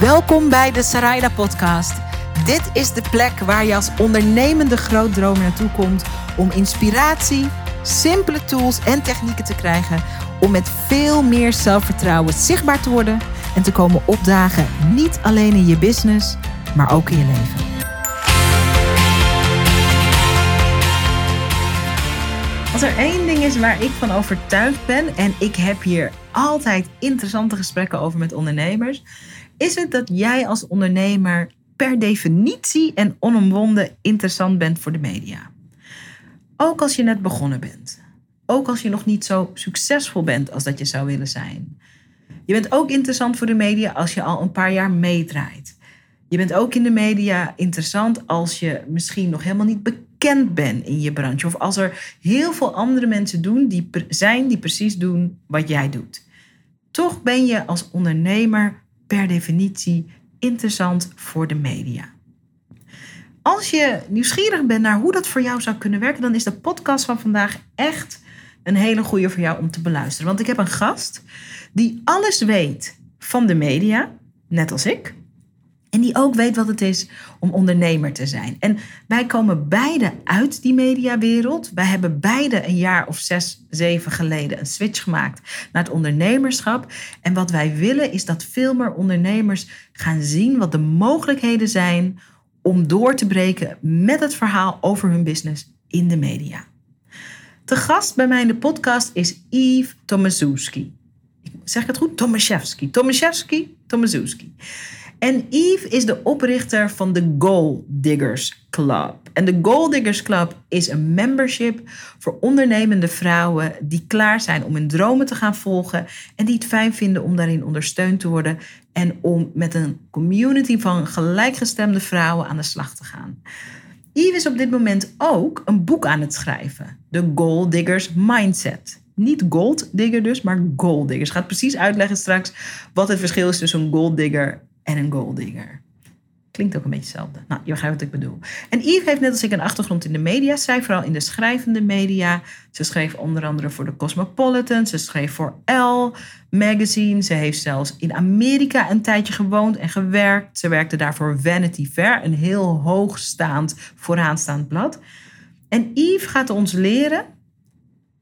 Welkom bij de Sarayda Podcast. Dit is de plek waar je als ondernemende grootdromer naartoe komt om inspiratie, simpele tools en technieken te krijgen om met veel meer zelfvertrouwen zichtbaar te worden en te komen opdagen, niet alleen in je business, maar ook in je leven. Als er één ding is waar ik van overtuigd ben, en ik heb hier altijd interessante gesprekken over met ondernemers, is het dat jij als ondernemer per definitie en onomwonden interessant bent voor de media. Ook als je net begonnen bent. Ook als je nog niet zo succesvol bent als dat je zou willen zijn. Je bent ook interessant voor de media als je al een paar jaar meedraait. Je bent ook in de media interessant als je misschien nog helemaal niet bekend bent in je branche. Of als er heel veel andere mensen doen die zijn die precies doen wat jij doet. Toch ben je als ondernemer per definitie interessant voor de media. Als je nieuwsgierig bent naar hoe dat voor jou zou kunnen werken, dan is de podcast van vandaag echt een hele goede voor jou om te beluisteren. Want ik heb een gast die alles weet van de media, net als ik. En die ook weet wat het is om ondernemer te zijn. En wij komen beide uit die mediawereld. Wij hebben beide een jaar of zes, zeven geleden een switch gemaakt naar het ondernemerschap. En wat wij willen is dat veel meer ondernemers gaan zien wat de mogelijkheden zijn om door te breken met het verhaal over hun business in de media. De gast bij mij in de podcast is Yves Tomaszewski. Zeg ik het goed? Tomaszewski. Tomaszewski, Tomaszewski. En Yves is de oprichter van de Goal Diggers Club. En de Goal Diggers Club is een membership voor ondernemende vrouwen die klaar zijn om hun dromen te gaan volgen en die het fijn vinden om daarin ondersteund te worden en om met een community van gelijkgestemde vrouwen aan de slag te gaan. Yves is op dit moment ook een boek aan het schrijven, The Goal Diggers Mindset. Niet gold digger dus, maar gold diggers. Gaat precies uitleggen straks wat het verschil is tussen een gold digger en een golddigger. Klinkt ook een beetje hetzelfde. Nou, je begrijpt wat ik bedoel. En Yves heeft net als ik een achtergrond in de media. Zij vooral in de schrijvende media. Ze schreef onder andere voor de Cosmopolitan. Ze schreef voor Elle Magazine. Ze heeft zelfs in Amerika een tijdje gewoond en gewerkt. Ze werkte daar voor Vanity Fair. Een heel hoogstaand, vooraanstaand blad. En Yves gaat ons leren...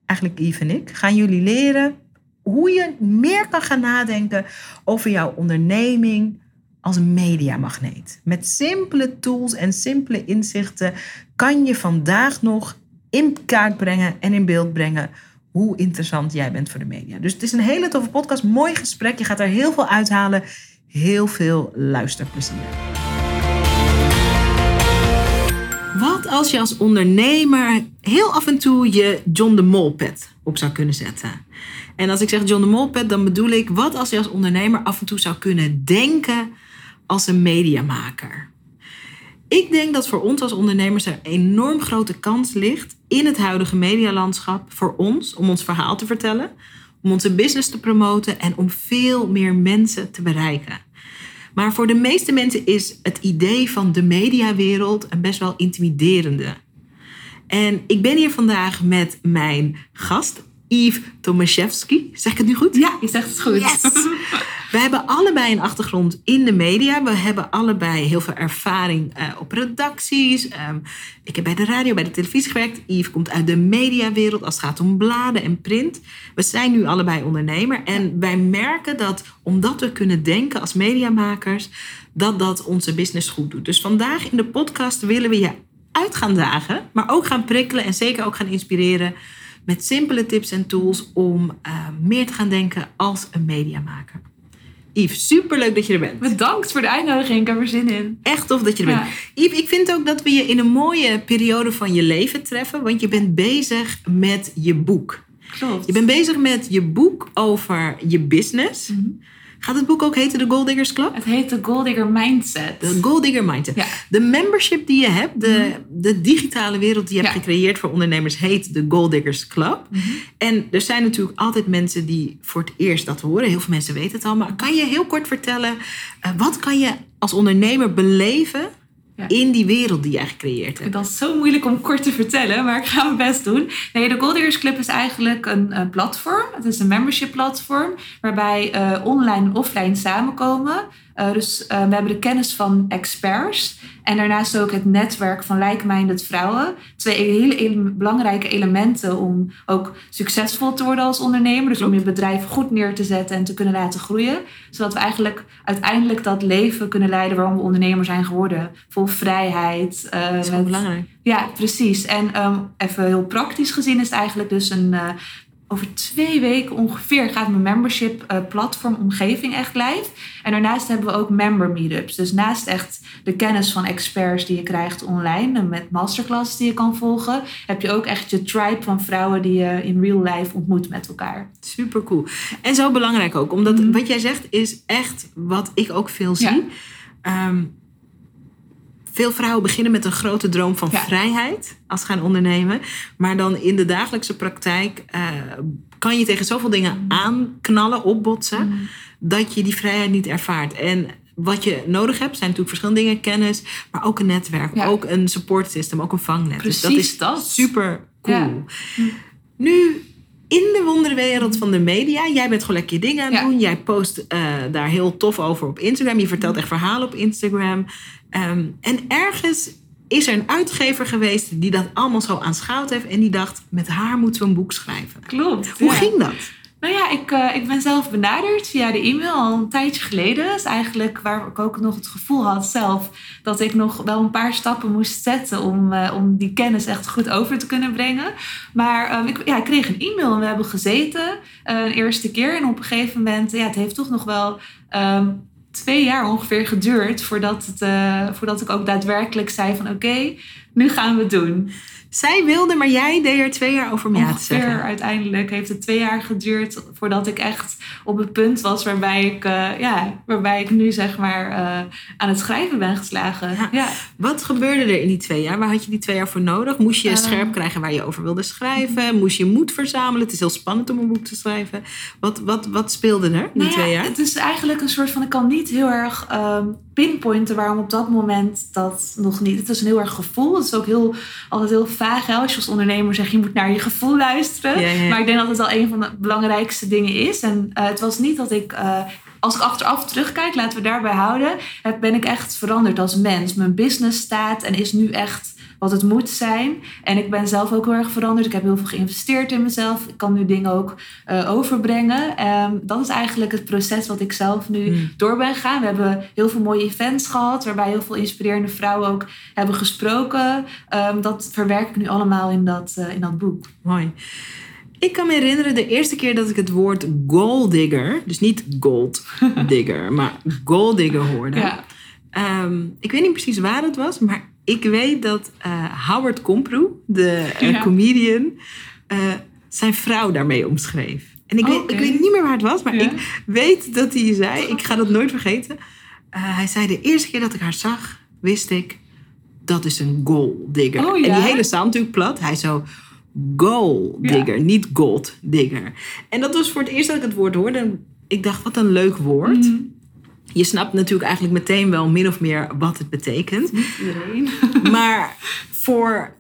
Eigenlijk Yves en ik gaan jullie leren hoe je meer kan gaan nadenken over jouw onderneming als mediamagneet. Met simpele tools en simpele inzichten kan je vandaag nog in kaart brengen en in beeld brengen hoe interessant jij bent voor de media. Dus het is een hele toffe podcast, mooi gesprek. Je gaat er heel veel uithalen. Heel veel luisterplezier. Wat als je als ondernemer heel af en toe je John de Mol pet op zou kunnen zetten? En als ik zeg John de Mol pet, dan bedoel ik wat als je als ondernemer af en toe zou kunnen denken als een mediamaker. Ik denk dat voor ons als ondernemers er een enorm grote kans ligt in het huidige medialandschap voor ons om ons verhaal te vertellen, om onze business te promoten en om veel meer mensen te bereiken. Maar voor de meeste mensen is het idee van de mediawereld een best wel intimiderende. En ik ben hier vandaag met mijn gast, Yves Tomaszewski. Zeg ik het nu goed? Ja, je zegt het goed. Yes. We hebben allebei een achtergrond in de media. We hebben allebei heel veel ervaring uh, op redacties. Um, ik heb bij de radio, bij de televisie gewerkt. Yves komt uit de mediawereld als het gaat om bladen en print. We zijn nu allebei ondernemer. En wij merken dat omdat we kunnen denken als mediamakers, dat dat onze business goed doet. Dus vandaag in de podcast willen we je uit gaan dagen, maar ook gaan prikkelen en zeker ook gaan inspireren met simpele tips en tools om uh, meer te gaan denken als een mediamaker. Yves, superleuk dat je er bent. Bedankt voor de uitnodiging, ik heb er zin in. Echt tof dat je er bent. Yves, ik vind ook dat we je in een mooie periode van je leven treffen, want je bent bezig met je boek. Klopt. Je bent bezig met je boek over je business. Mm -hmm. Gaat het boek ook heten de Gold Diggers Club? Het heet de Gold Digger Mindset. De Gold Digger Mindset. Ja. De membership die je hebt, de, de digitale wereld die je hebt gecreëerd voor ondernemers, heet de Gold Diggers Club. Mhm. En er zijn natuurlijk altijd mensen die voor het eerst dat horen. Heel veel mensen weten het al. Maar kan je heel kort vertellen, uh, wat kan je als ondernemer beleven Ja. in die wereld die jij gecreëerd hebt? Dat is zo moeilijk om kort te vertellen, maar ik ga mijn best doen. Nee, de Gold Diggers Club is eigenlijk een, eh, platform. Het is een membership platform waarbij eh, online en offline samenkomen. Eh, dus eh, we hebben de kennis van experts en daarnaast ook het netwerk van like-minded vrouwen. Twee hele ele- belangrijke elementen om ook succesvol te worden als ondernemer. Dus om je bedrijf goed neer te zetten en te kunnen laten groeien. Zodat we eigenlijk uiteindelijk dat leven kunnen leiden waarom we ondernemer zijn geworden. Vol vrijheid. eh, Dat is met- belangrijk. ja, precies. En ehm, even heel praktisch gezien is het eigenlijk dus een... eh, over twee weken ongeveer gaat mijn membership eh, platform omgeving echt live. En daarnaast hebben we ook member meetups. Dus naast echt de kennis van experts die je krijgt online... en met masterclasses die je kan volgen... heb je ook echt je tribe van vrouwen die je in real life ontmoet met elkaar. Super cool. En zo belangrijk ook, omdat Mhm. wat jij zegt is echt wat ik ook veel zie. Ja. Ehm, veel vrouwen beginnen met een grote droom van Ja. vrijheid als ze gaan ondernemen. Maar dan in de dagelijkse praktijk eh, kan je tegen zoveel dingen aanknallen, opbotsen, dat je die vrijheid niet ervaart. En wat je nodig hebt zijn natuurlijk verschillende dingen. Kennis, maar ook een netwerk, Ja. ook een support system, ook een vangnet. dus dat Precies is dat. super cool. Ja. Nu, in de wonderwereld van de media, jij bent gewoon lekker je dingen aan het Ja. doen. Jij post eh, daar heel tof over op Instagram. Je vertelt echt verhalen op Instagram. Ehm, en ergens is er een uitgever geweest die dat allemaal zo aanschouwd heeft. En die dacht, met haar moeten we een boek schrijven. Klopt. Hoe ja. ging dat? Nou ja, ik, eh, ik ben zelf benaderd via de e-mail al een tijdje geleden. Dat is eigenlijk waar ik ook nog het gevoel had zelf dat ik nog wel een paar stappen moest zetten om, eh, om die kennis echt goed over te kunnen brengen. Maar ehm, ik, ja, ik kreeg een e-mail en we hebben gezeten eh, een eerste keer. En op een gegeven moment, ja, het heeft toch nog wel ehm, twee jaar ongeveer geduurd voordat, het, voordat ik ook daadwerkelijk zei van oké, nu gaan we het doen. Zij wilde, maar jij deed er twee jaar over om ja te zeggen. uiteindelijk heeft het twee jaar geduurd voordat ik echt op het punt was waarbij ik, eh, ja, waarbij ik nu zeg maar eh, aan het schrijven ben geslagen. Ja. Ja. Wat gebeurde er in die twee jaar? Waar had je die twee jaar voor nodig? Moest je Ehm. scherp krijgen waar je over wilde schrijven? Moest je moed verzamelen? Het is heel spannend om een boek te schrijven. Wat, wat, wat speelde er in die Nou ja, twee jaar? Het is eigenlijk een soort van, ik kan niet heel erg ehm, pinpointen waarom op dat moment dat nog niet. Het is een heel erg gevoel. Het is ook heel, altijd heel vaag. Hè? Als je als ondernemer zegt, je moet naar je gevoel luisteren. Ja, ja. Maar ik denk dat het wel een van de belangrijkste dingen is. En eh, het was niet dat ik, eh, als ik achteraf terugkijk, laten we daarbij houden, ben ik echt veranderd als mens. Mijn business staat en is nu echt wat het moet zijn. En ik ben zelf ook heel erg veranderd. Ik heb heel veel geïnvesteerd in mezelf. Ik kan nu dingen ook eh, overbrengen. Ehm, dat is eigenlijk het proces wat ik zelf nu Hmm. door ben gegaan. We hebben heel veel mooie events gehad, waarbij heel veel inspirerende vrouwen ook hebben gesproken. Ehm, dat verwerk ik nu allemaal in dat, eh, in dat boek. Mooi. Ik kan me herinneren de eerste keer dat ik het woord gold digger, dus niet gold digger, maar gold digger hoorde. Ja. Ehm, ik weet niet precies waar het was, maar ik weet dat eh, Howard Komproe, de eh, Ja. comedian, eh, zijn vrouw daarmee omschreef. En ik, weet, Oké. ik weet niet meer waar het was, maar Ja. ik weet dat hij zei, ik ga dat nooit vergeten. Hij zei de eerste keer dat ik haar zag, wist ik, dat is een gold digger. Oh, En ja? die hele zaal natuurlijk plat. Hij zo, gold digger, niet gold digger. En dat was voor het eerst dat ik het woord hoorde. En ik dacht, wat een leuk woord. Mhm. Je snapt natuurlijk eigenlijk meteen wel min of meer wat het betekent. Niet iedereen. Maar voor,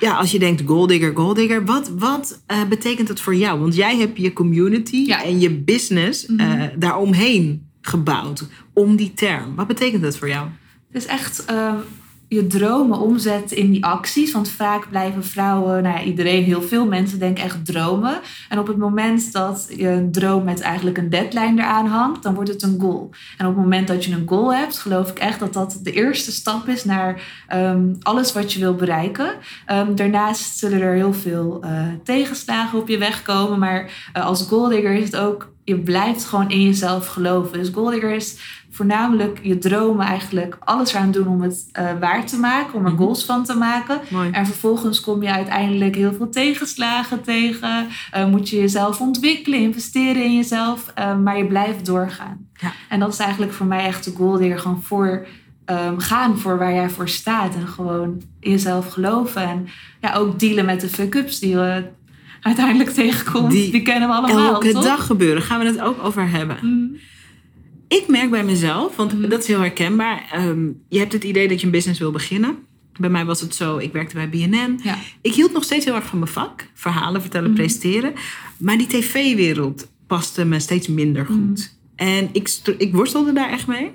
ja, als je denkt gold digger, gold digger, wat, wat eh, betekent het voor jou? Want jij hebt je community Ja. en je business eh, daaromheen gebouwd. Om die term. Wat betekent dat voor jou? Het is echt ehm, je dromen omzetten in die acties. Want vaak blijven vrouwen, nou ja, iedereen, heel veel mensen denken echt dromen. En op het moment dat je een droom met eigenlijk een deadline eraan hangt, dan wordt het een goal. En op het moment dat je een goal hebt, geloof ik echt dat dat de eerste stap is naar ehm, alles wat je wil bereiken. Ehm, daarnaast zullen er heel veel eh, tegenslagen op je weg komen. Maar eh, als goaldigger is het ook, je blijft gewoon in jezelf geloven. Dus goaldigger is voornamelijk je dromen eigenlijk alles eraan doen om het eh, waar te maken, om er Mhm. goals van te maken. Mooi. En vervolgens kom je uiteindelijk heel veel tegenslagen tegen. Eh, moet je jezelf ontwikkelen, investeren in jezelf. eh, maar je blijft doorgaan. Ja. En dat is eigenlijk voor mij echt de goal die er gewoon voor ehm, gaan voor waar jij voor staat. En gewoon in jezelf geloven. En ja, ook dealen met de fuck-ups die je uiteindelijk tegenkomt. Die Die, kennen we allemaal, Elke toch? dag gebeuren. Gaan we het ook over hebben. Mm. Ik merk bij mezelf, want Mhm. dat is heel herkenbaar. ehm, je hebt het idee dat je een business wil beginnen. Bij mij was het zo, ik werkte bij BNN. Ja. Ik hield nog steeds heel erg van mijn vak. Verhalen vertellen, Mhm. presenteren. Maar die tv-wereld paste me steeds minder goed. Mhm. En ik, ik worstelde daar echt mee.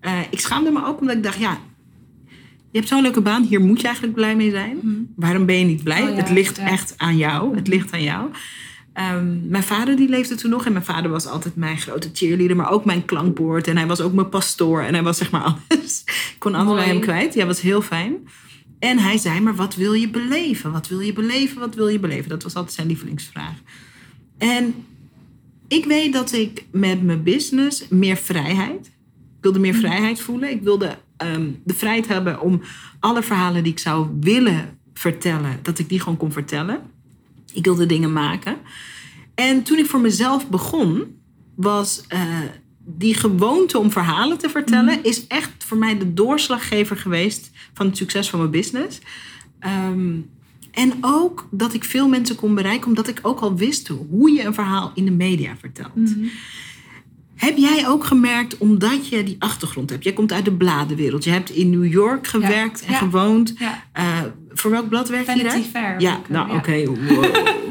Eh, ik schaamde me ook omdat ik dacht, ja... Je hebt zo'n leuke baan, hier moet je eigenlijk blij mee zijn. Waarom ben je niet blij? Oh ja, het ligt ja. echt aan jou. Het ligt aan jou. Ehm, mijn vader die leefde toen nog. En mijn vader was altijd mijn grote cheerleader. Maar ook mijn klankbord. En hij was ook mijn pastoor. En hij was zeg maar alles. Ik kon alles bij hem kwijt. Ja, was heel fijn. En hij zei, maar wat wil je beleven? Wat wil je beleven? Wat wil je beleven? Dat was altijd zijn lievelingsvraag. En ik weet dat ik met mijn business meer vrijheid. Ik wilde meer vrijheid voelen. Ik wilde ehm, de vrijheid hebben om alle verhalen die ik zou willen vertellen, dat ik die gewoon kon vertellen. Ik wilde dingen maken. En toen ik voor mezelf begon, was eh, die gewoonte om verhalen te vertellen, is echt voor mij de doorslaggever geweest van het succes van mijn business. Ehm, en ook dat ik veel mensen kon bereiken, omdat ik ook al wist hoe je een verhaal in de media vertelt. Mhm. Heb jij ook gemerkt, omdat je die achtergrond hebt? Jij komt uit de bladenwereld. Je hebt in New York gewerkt en Ja. gewoond. Ja. Eh, voor welk blad werk je daar? Fair. Ja, nou ja. oké. Wow.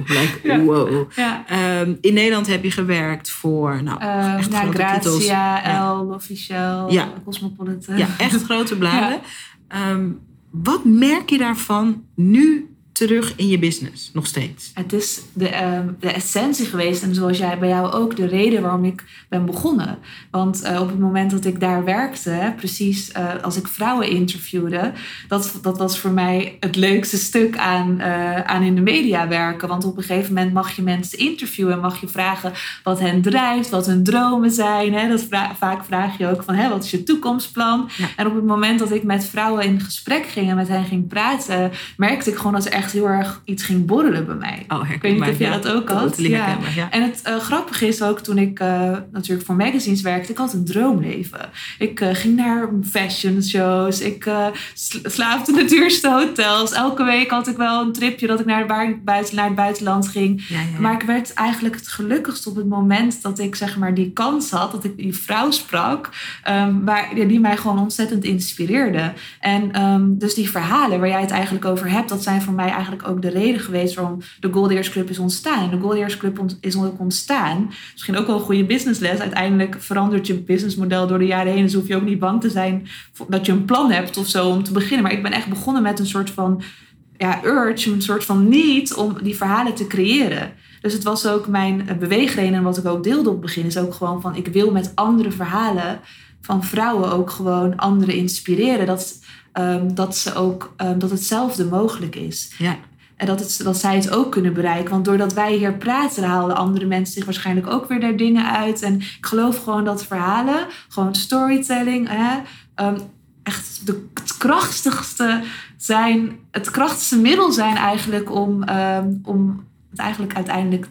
Like, Ja. wow. Ehm, in Nederland heb je gewerkt voor nou, Eh, echt nou, grote titels. Grazia, Ja. El, Officieel, Ja. Cosmopolitan. Ja, echt grote bladen. Ehm, wat merk je daarvan nu terug in je business? Nog steeds. Het is de, ehm, de essentie geweest en zoals jij bij jou ook de reden waarom ik ben begonnen. Want eh, op het moment dat ik daar werkte, precies eh, als ik vrouwen interviewde, dat, dat was voor mij het leukste stuk aan, eh, aan in de media werken. Want op een gegeven moment mag je mensen interviewen en mag je vragen wat hen drijft, wat hun dromen zijn. Hè. Dat vra- vaak vraag je ook van hè, wat is je toekomstplan? Ja. En op het moment dat ik met vrouwen in gesprek ging en met hen ging praten, merkte ik gewoon dat er echt heel erg iets ging borrelen bij mij. Oh, Ik weet niet of je dat ook had. Ja. En het eh, grappige is ook toen ik eh, natuurlijk voor magazines werkte, ik had een droomleven. Ik eh, ging naar fashion shows, ik sla- slaafde in de duurste hotels. Elke week had ik wel een tripje dat ik naar, het bui- buiten, naar het buitenland ging. Ja. Maar ik werd eigenlijk het gelukkigst op het moment dat ik zeg maar die kans had, dat ik die vrouw sprak, ehm, waar, die mij gewoon ontzettend inspireerde. En ehm, dus die verhalen waar jij het eigenlijk over hebt, dat zijn voor mij eigenlijk ook de reden geweest waarom de Gold Ears Club is ontstaan. De Gold Ears Club is ook ontstaan. Misschien ook wel een goede businessles. Uiteindelijk verandert je businessmodel door de jaren heen. Dus hoef je ook niet bang te zijn dat je een plan hebt of zo om te beginnen. Maar ik ben echt begonnen met een soort van ja, urge, een soort van need om die verhalen te creëren. Dus het was ook mijn eh, beweegreden en wat ik ook deelde op het begin, is ook gewoon van ik wil met andere verhalen van vrouwen ook gewoon anderen inspireren. Dat, ehm, dat, ze ook, ehm, dat hetzelfde mogelijk is. ja. En dat, het, dat zij het ook kunnen bereiken. Want doordat wij hier praten, halen andere mensen zich waarschijnlijk ook weer daar dingen uit. En ik geloof gewoon dat verhalen, gewoon storytelling, hè, ehm, echt de, het krachtigste zijn, het krachtigste middel zijn eigenlijk om, om het eigenlijk uiteindelijk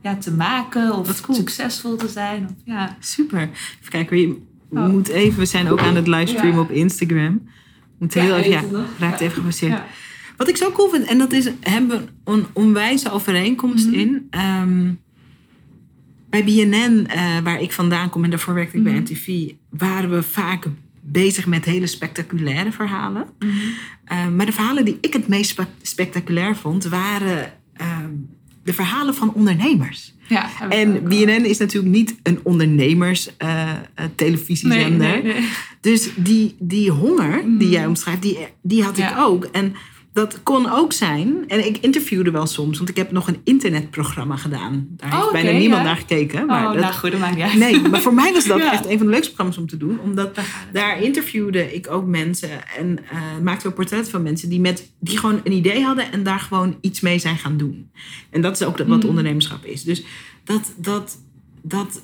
ja, te maken of cool. succesvol te zijn. Of, ja. Super. Even kijken, je Oh. moet even, we zijn ook aan het livestreamen Ja. op Instagram. Moet heel weet ja, raakt even gepasseerd. Wat ik zo cool vind, en dat is, hebben we een onwijze overeenkomst Mhm. in. Ehm, bij BNN, eh, waar ik vandaan kom en daarvoor werkte ik bij Mhm. MTV, waren we vaak bezig met hele spectaculaire verhalen. Mhm. Eh, maar de verhalen die ik het meest spe- spectaculair vond, waren ehm, de verhalen van ondernemers. Ja, En wel. BNN is natuurlijk niet een ondernemers eh, eh, televisiezender. Nee, nee, nee. Dus die, die honger die Mm. jij omschrijft, die, die had ik ook. En dat kon ook zijn, en ik interviewde wel soms, want ik heb nog een internetprogramma gedaan. Daar heeft Oh, bijna niemand ja. naar gekeken. Maar oh, dat, nou goed, dat maakt niet uit. nee, maar voor mij was dat Ja. echt een van de leukste programma's om te doen. Omdat Daar interviewde ik ook mensen en eh, maakte we portretten van mensen die, met, die gewoon een idee hadden en daar gewoon iets mee zijn gaan doen. En dat is ook wat Mm. ondernemerschap is. Dus dat, dat, dat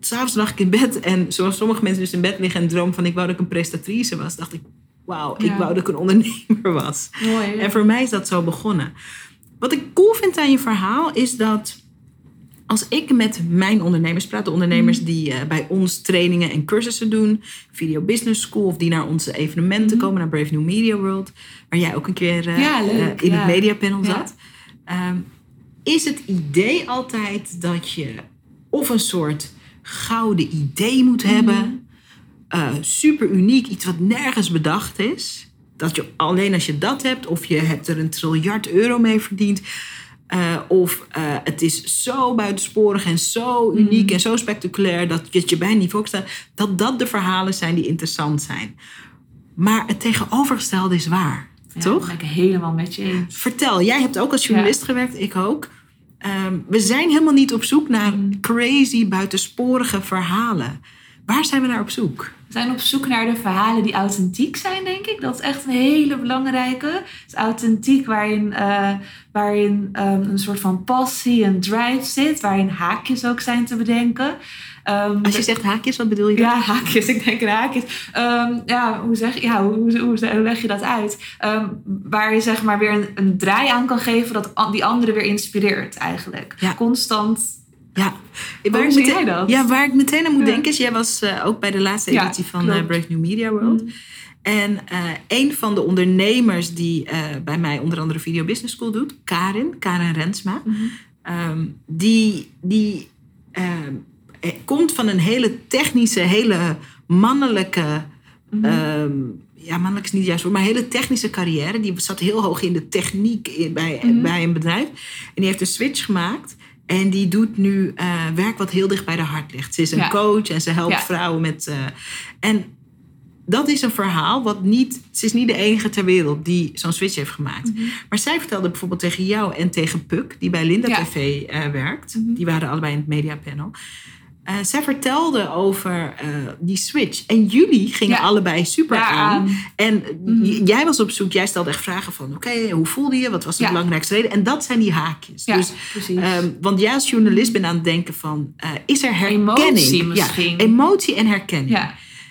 s'avonds lag ik in bed en zoals sommige mensen dus in bed liggen en dromen van ik wou dat ik een prestatrice was, dacht ik, wauw, ik Ja. wou dat ik een ondernemer was. Mooi. En voor mij is dat zo begonnen. Wat ik cool vind aan je verhaal is dat als ik met mijn ondernemers praat, de ondernemers die eh, bij ons trainingen en cursussen doen, Video Business School, of die naar onze evenementen Mhm. komen, naar Brave New Media World, waar jij ook een keer eh, Ja, eh, in ja. het mediapanel zat, ehm, is het idee altijd dat je of een soort gouden idee moet hebben. Uh, super uniek, iets wat nergens bedacht is. Dat je alleen als je dat hebt, of je hebt er een triljard euro mee verdiend. Uh, of uh, het is zo buitensporig en zo uniek en zo spectaculair dat je je bijna niet voorstelt. Dat dat de verhalen zijn die interessant zijn. Maar het tegenovergestelde is waar. Ja, toch? ben ik helemaal met je eens. Vertel, jij hebt ook als journalist gewerkt, ik ook. Um, we zijn helemaal niet op zoek naar crazy, buitensporige verhalen. Waar zijn we naar op zoek? We zijn op zoek naar de verhalen die authentiek zijn, denk ik. Dat is echt een hele belangrijke. Het is authentiek waarin, uh, waarin um, een soort van passie en drive zit. Waarin haakjes ook zijn te bedenken. Um, Als je zegt haakjes, wat bedoel je? Ja, haakjes. Ik denk haakjes. Um, ja, hoe, zeg, ja hoe, hoe, hoe, leg je dat uit? Um, waar je zeg maar weer een, een, draai aan kan geven dat die anderen weer inspireert eigenlijk. Ja. Constant. Ja. Waar ik zie meteen, jij dat? Ja, waar ik meteen aan moet Ja. denken is... Jij was uh, ook bij de laatste Ja, editie van uh, Brave New Media World. Mm. En uh, een van de ondernemers die bij mij onder andere Video Business School doet... Karin, Karin Rensma. Mhm. Um, die... die um, komt van een hele technische, hele mannelijke. Um, ja, mannelijk is niet juist maar hele technische carrière. Die zat heel hoog in de techniek bij, Mhm. bij een bedrijf. En die heeft een switch gemaakt. En die doet nu uh, werk wat heel dicht bij de hart ligt. Ze is een Ja. coach en ze helpt Ja. vrouwen met. Uh, en dat is een verhaal wat niet. Ze is niet de enige ter wereld die zo'n switch heeft gemaakt. Mhm. Maar zij vertelde bijvoorbeeld tegen jou en tegen Puk, die bij Linda Ja. TV uh, werkt. Mhm. Die waren allebei in het mediapanel. Uh, zij vertelde over uh, die switch. En jullie gingen Ja. allebei super Ja, aan. aan. En Mhm. j- jij was op zoek, jij stelde echt vragen van... oké, hoe voelde je? Wat was de Ja. belangrijkste reden? En dat zijn die haakjes. Ja, dus, um, want jij als journalist bent aan het denken van... Uh, is er herkenning? Emotie misschien. Ja, emotie en herkenning.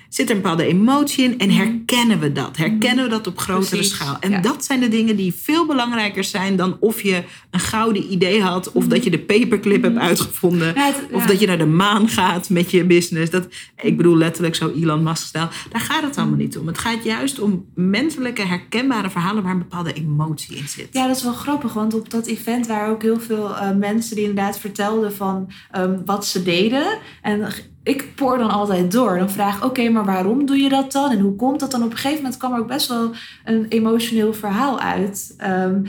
Zit er een bepaalde emotie in en herkennen we dat? Herkennen we dat op grotere Precies, schaal? En ja. dat zijn de dingen die veel belangrijker zijn dan of je een gouden idee had, of dat je de paperclip hebt uitgevonden, Ja, het- of dat je naar de maan gaat met je business. Dat, ik bedoel letterlijk zo Elon Musk stijl. Daar gaat het allemaal niet om. Het gaat juist om menselijke, herkenbare verhalen waar een bepaalde emotie in zit. Ja, dat is wel grappig, want op dat event waren ook heel veel uh, mensen die inderdaad vertelden van um, wat ze deden. En ik poor dan altijd door. Dan vraag ik, oké, okay, maar waarom doe je dat dan? En hoe komt dat dan? Op een gegeven moment kwam er ook best wel een emotioneel verhaal uit. Um,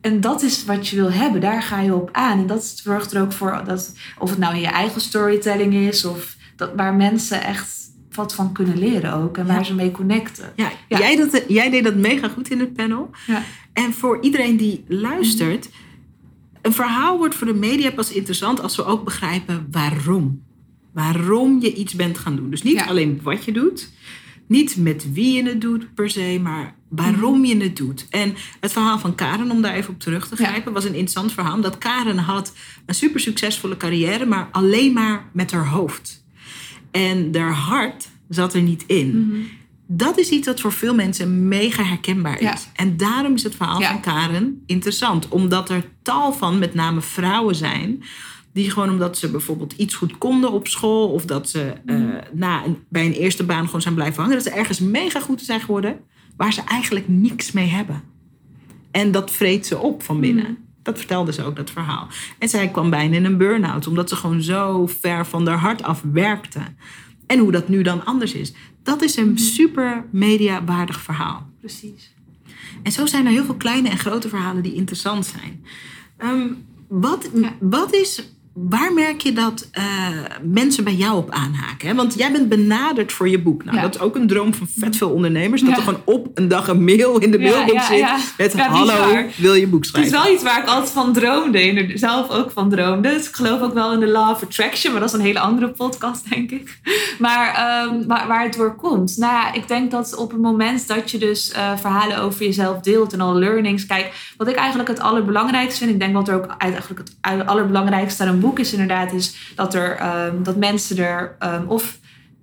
en dat is wat je wil hebben, daar ga je op aan. En dat zorgt er ook voor dat, of het nou in je eigen storytelling is, of dat, waar mensen echt wat van kunnen leren ook en waar Ja. ze mee connecten. Ja, Ja. Jij, dat, jij deed dat mega goed in het panel. Ja. En voor iedereen die luistert, een verhaal wordt voor de media pas interessant als we ook begrijpen waarom. Waarom je iets bent gaan doen. Dus niet Ja. alleen wat je doet, niet met wie je het doet per se, maar waarom je het doet. En het verhaal van Karen, om daar even op terug te Ja. grijpen, was een interessant verhaal. Dat Karen had een super succesvolle carrière, maar alleen maar met haar hoofd. En haar hart zat er niet in. Mhm. Dat is iets wat voor veel mensen mega herkenbaar is. Ja. En daarom is het verhaal Ja. van Karen interessant. Omdat er tal van, met name vrouwen zijn... die gewoon omdat ze bijvoorbeeld iets goed konden op school... of dat ze eh, na een, bij een eerste baan gewoon zijn blijven hangen... dat ze ergens mega goed zijn geworden... waar ze eigenlijk niks mee hebben. En dat vreet ze op van binnen. Mhm. Dat vertelde ze ook, dat verhaal. En zij kwam bijna in een burn-out... omdat ze gewoon zo ver van haar hart af werkte. En hoe dat nu dan anders is. Dat is een super mediawaardig verhaal. Precies. En zo zijn er heel veel kleine en grote verhalen die interessant zijn. Ehm, wat, Ja. wat is, waar merk je dat eh, mensen bij jou op aanhaken? Hè? Want jij bent benaderd voor je boek. Nou, Ja. dat is ook een droom van vet veel ondernemers. Dat Ja. er gewoon op een dag een mail in de mailbox ja, zit met hallo, wil je boek Het schrijven? is wel iets waar ik altijd van droomde. inderdaad. Zelf ook van droomde. Dus ik geloof ook wel in de law of attraction. Maar dat is een hele andere podcast, denk ik. Maar ehm, waar, waar het door komt. Nou ja, ik denk dat op het moment dat je dus eh, verhalen over jezelf deelt. En al learnings. Kijk, wat ik eigenlijk het allerbelangrijkste vind. Ik denk dat er ook eigenlijk het allerbelangrijkste aan boek is inderdaad. Is dat, er, ehm, dat mensen er um, of